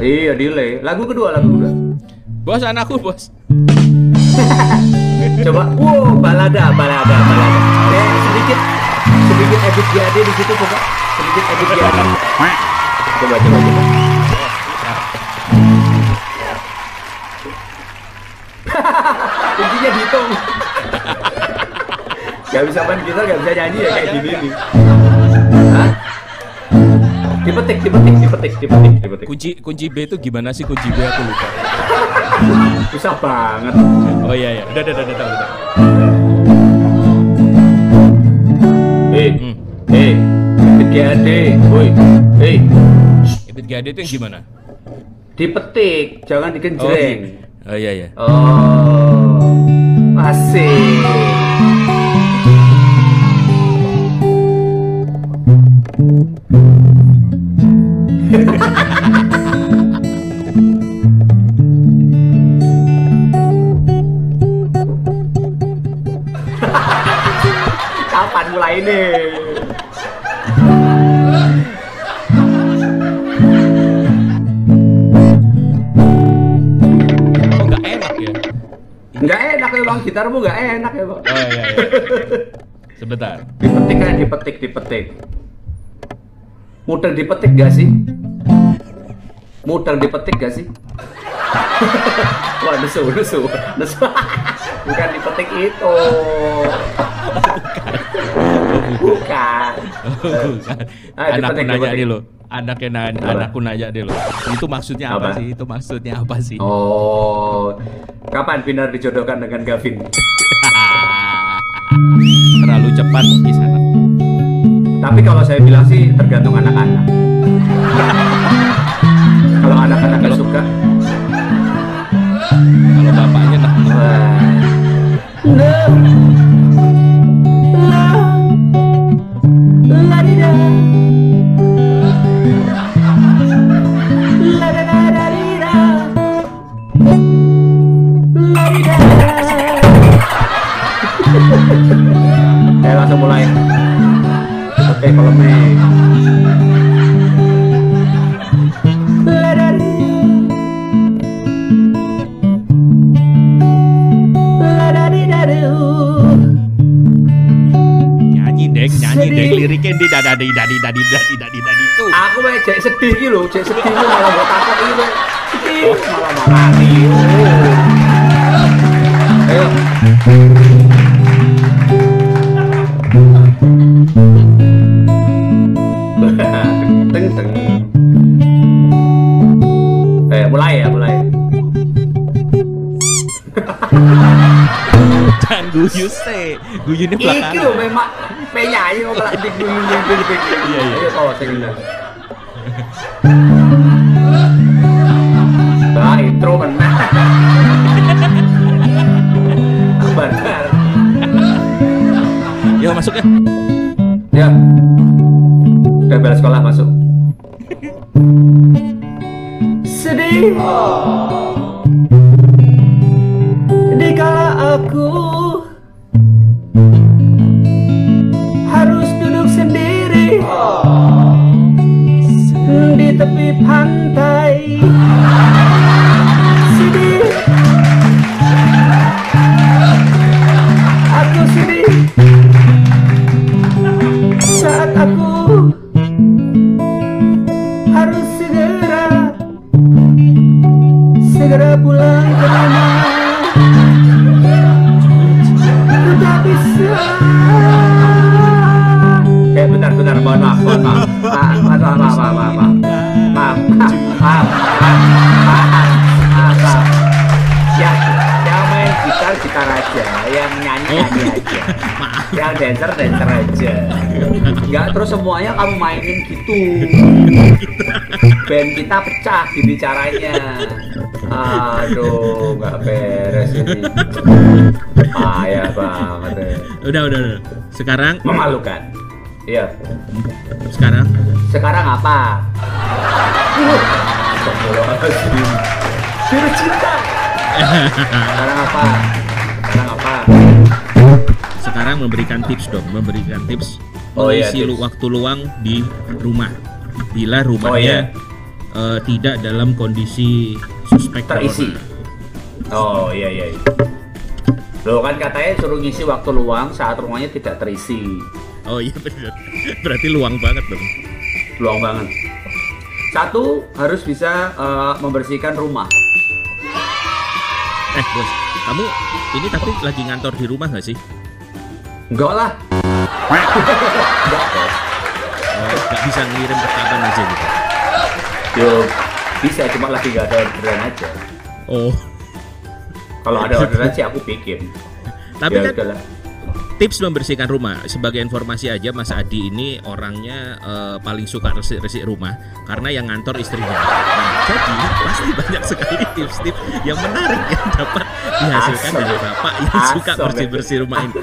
Iya, delay. Lagu kedua, lagu kedua. Bos anakku bos. Coba. Wow, balada, balada, balada. Kayak sedikit sedikit edit GAD di situ coba. Sedikit edit GAD. Coba, coba, coba. Kuncinya dihitung. gak bisa main gitar, gak bisa nyanyi ya kayak gini nih. Dipetik, dipetik, dipetik, dipetik, dipetik. Kunci kunci B itu gimana sih kunci B aku lupa. Susah banget. Oh iya iya. Udah udah udah udah. udah. Eh, Hmm. eh, edit GAD, woi, eh, Ibit GAD itu yang gimana? dipetik, jangan Oh, digenjreng. oh iya iya. Oh, asik. Kapan mulai nih? Kok nggak enak ya? Nggak enak ya bang, gitarmu nggak enak ya bang. Oh iya iya. Sebentar. Dipetik kan, dipetik, dipetik. Mudah dipetik gak sih? Mudah dipetik gak sih? Wah, nesu, nesu, nesu. Bukan dipetik itu. Bukan. Bukan. Ah, Anakku dipetik, nanya dipetik. deh lo. Anaknya nanya, anakku nanya deh lo. Itu maksudnya apa, Apa? sih? Itu maksudnya apa sih? Oh, kapan Binar dijodohkan dengan Gavin? Terlalu cepat di sana. Tapi kalau saya bilang sih tergantung anak-anak. kalau anak-anak suka, Eh langsung mulai. Oke, nyanyi deng, nyanyi deng liriknya di dada di dadi dadi dadi dadi dadi itu. Aku mah cek sedih iki lho, cek sedih malah takok iki mah. Sedih malah makani. Ayo. Dan guyu se, guyunya Iki lho belakangan. memang penyanyi kok malah diguling-guling Iya, iya. Ayo sing intro menang. Benar. Yo masuk ya. Ya. Udah beres sekolah masuk. Sedih. Dikala aku harus duduk sendiri di tepi pantai. Sedih. Aku sedih saat aku harus segera segera pulang ke rumah dancer dancer aja. Nggak terus semuanya kamu mainin gitu. Band kita pecah gini caranya aduh nggak beres ini. Payah banget. Ya. Udah udah udah. Sekarang memalukan. Iya. Sekarang? Sekarang apa? Cinta. Sekarang apa? Sekarang apa sekarang memberikan tips dong, memberikan tips Oh iya, mengisi tips. lu- waktu luang di rumah. Bila rumahnya Oh iya. eh, tidak dalam kondisi suspek Terisi. corona. Oh iya iya. iya. Loh kan katanya suruh ngisi waktu luang saat rumahnya tidak terisi. Oh iya benar. Berarti luang banget dong. Luang banget. Satu harus bisa eh, membersihkan rumah. Eh bos, kamu ini tapi lagi ngantor di rumah nggak sih? Enggak lah. Enggak bisa ngirim rekaman aja gitu. Yo bisa cuma lagi nggak ada orderan aja. Oh, Kalau ada orderan sih aku bikin. tapi ya kan udahlah. tips membersihkan rumah sebagai informasi aja Mas Adi ini orangnya eh, paling suka resik-resik rumah karena yang ngantor istrinya. Nah, jadi pasti banyak sekali tips-tips yang menarik yang dapat dihasilkan Asal. dari bapak yang suka bersih-bersih rumah ini.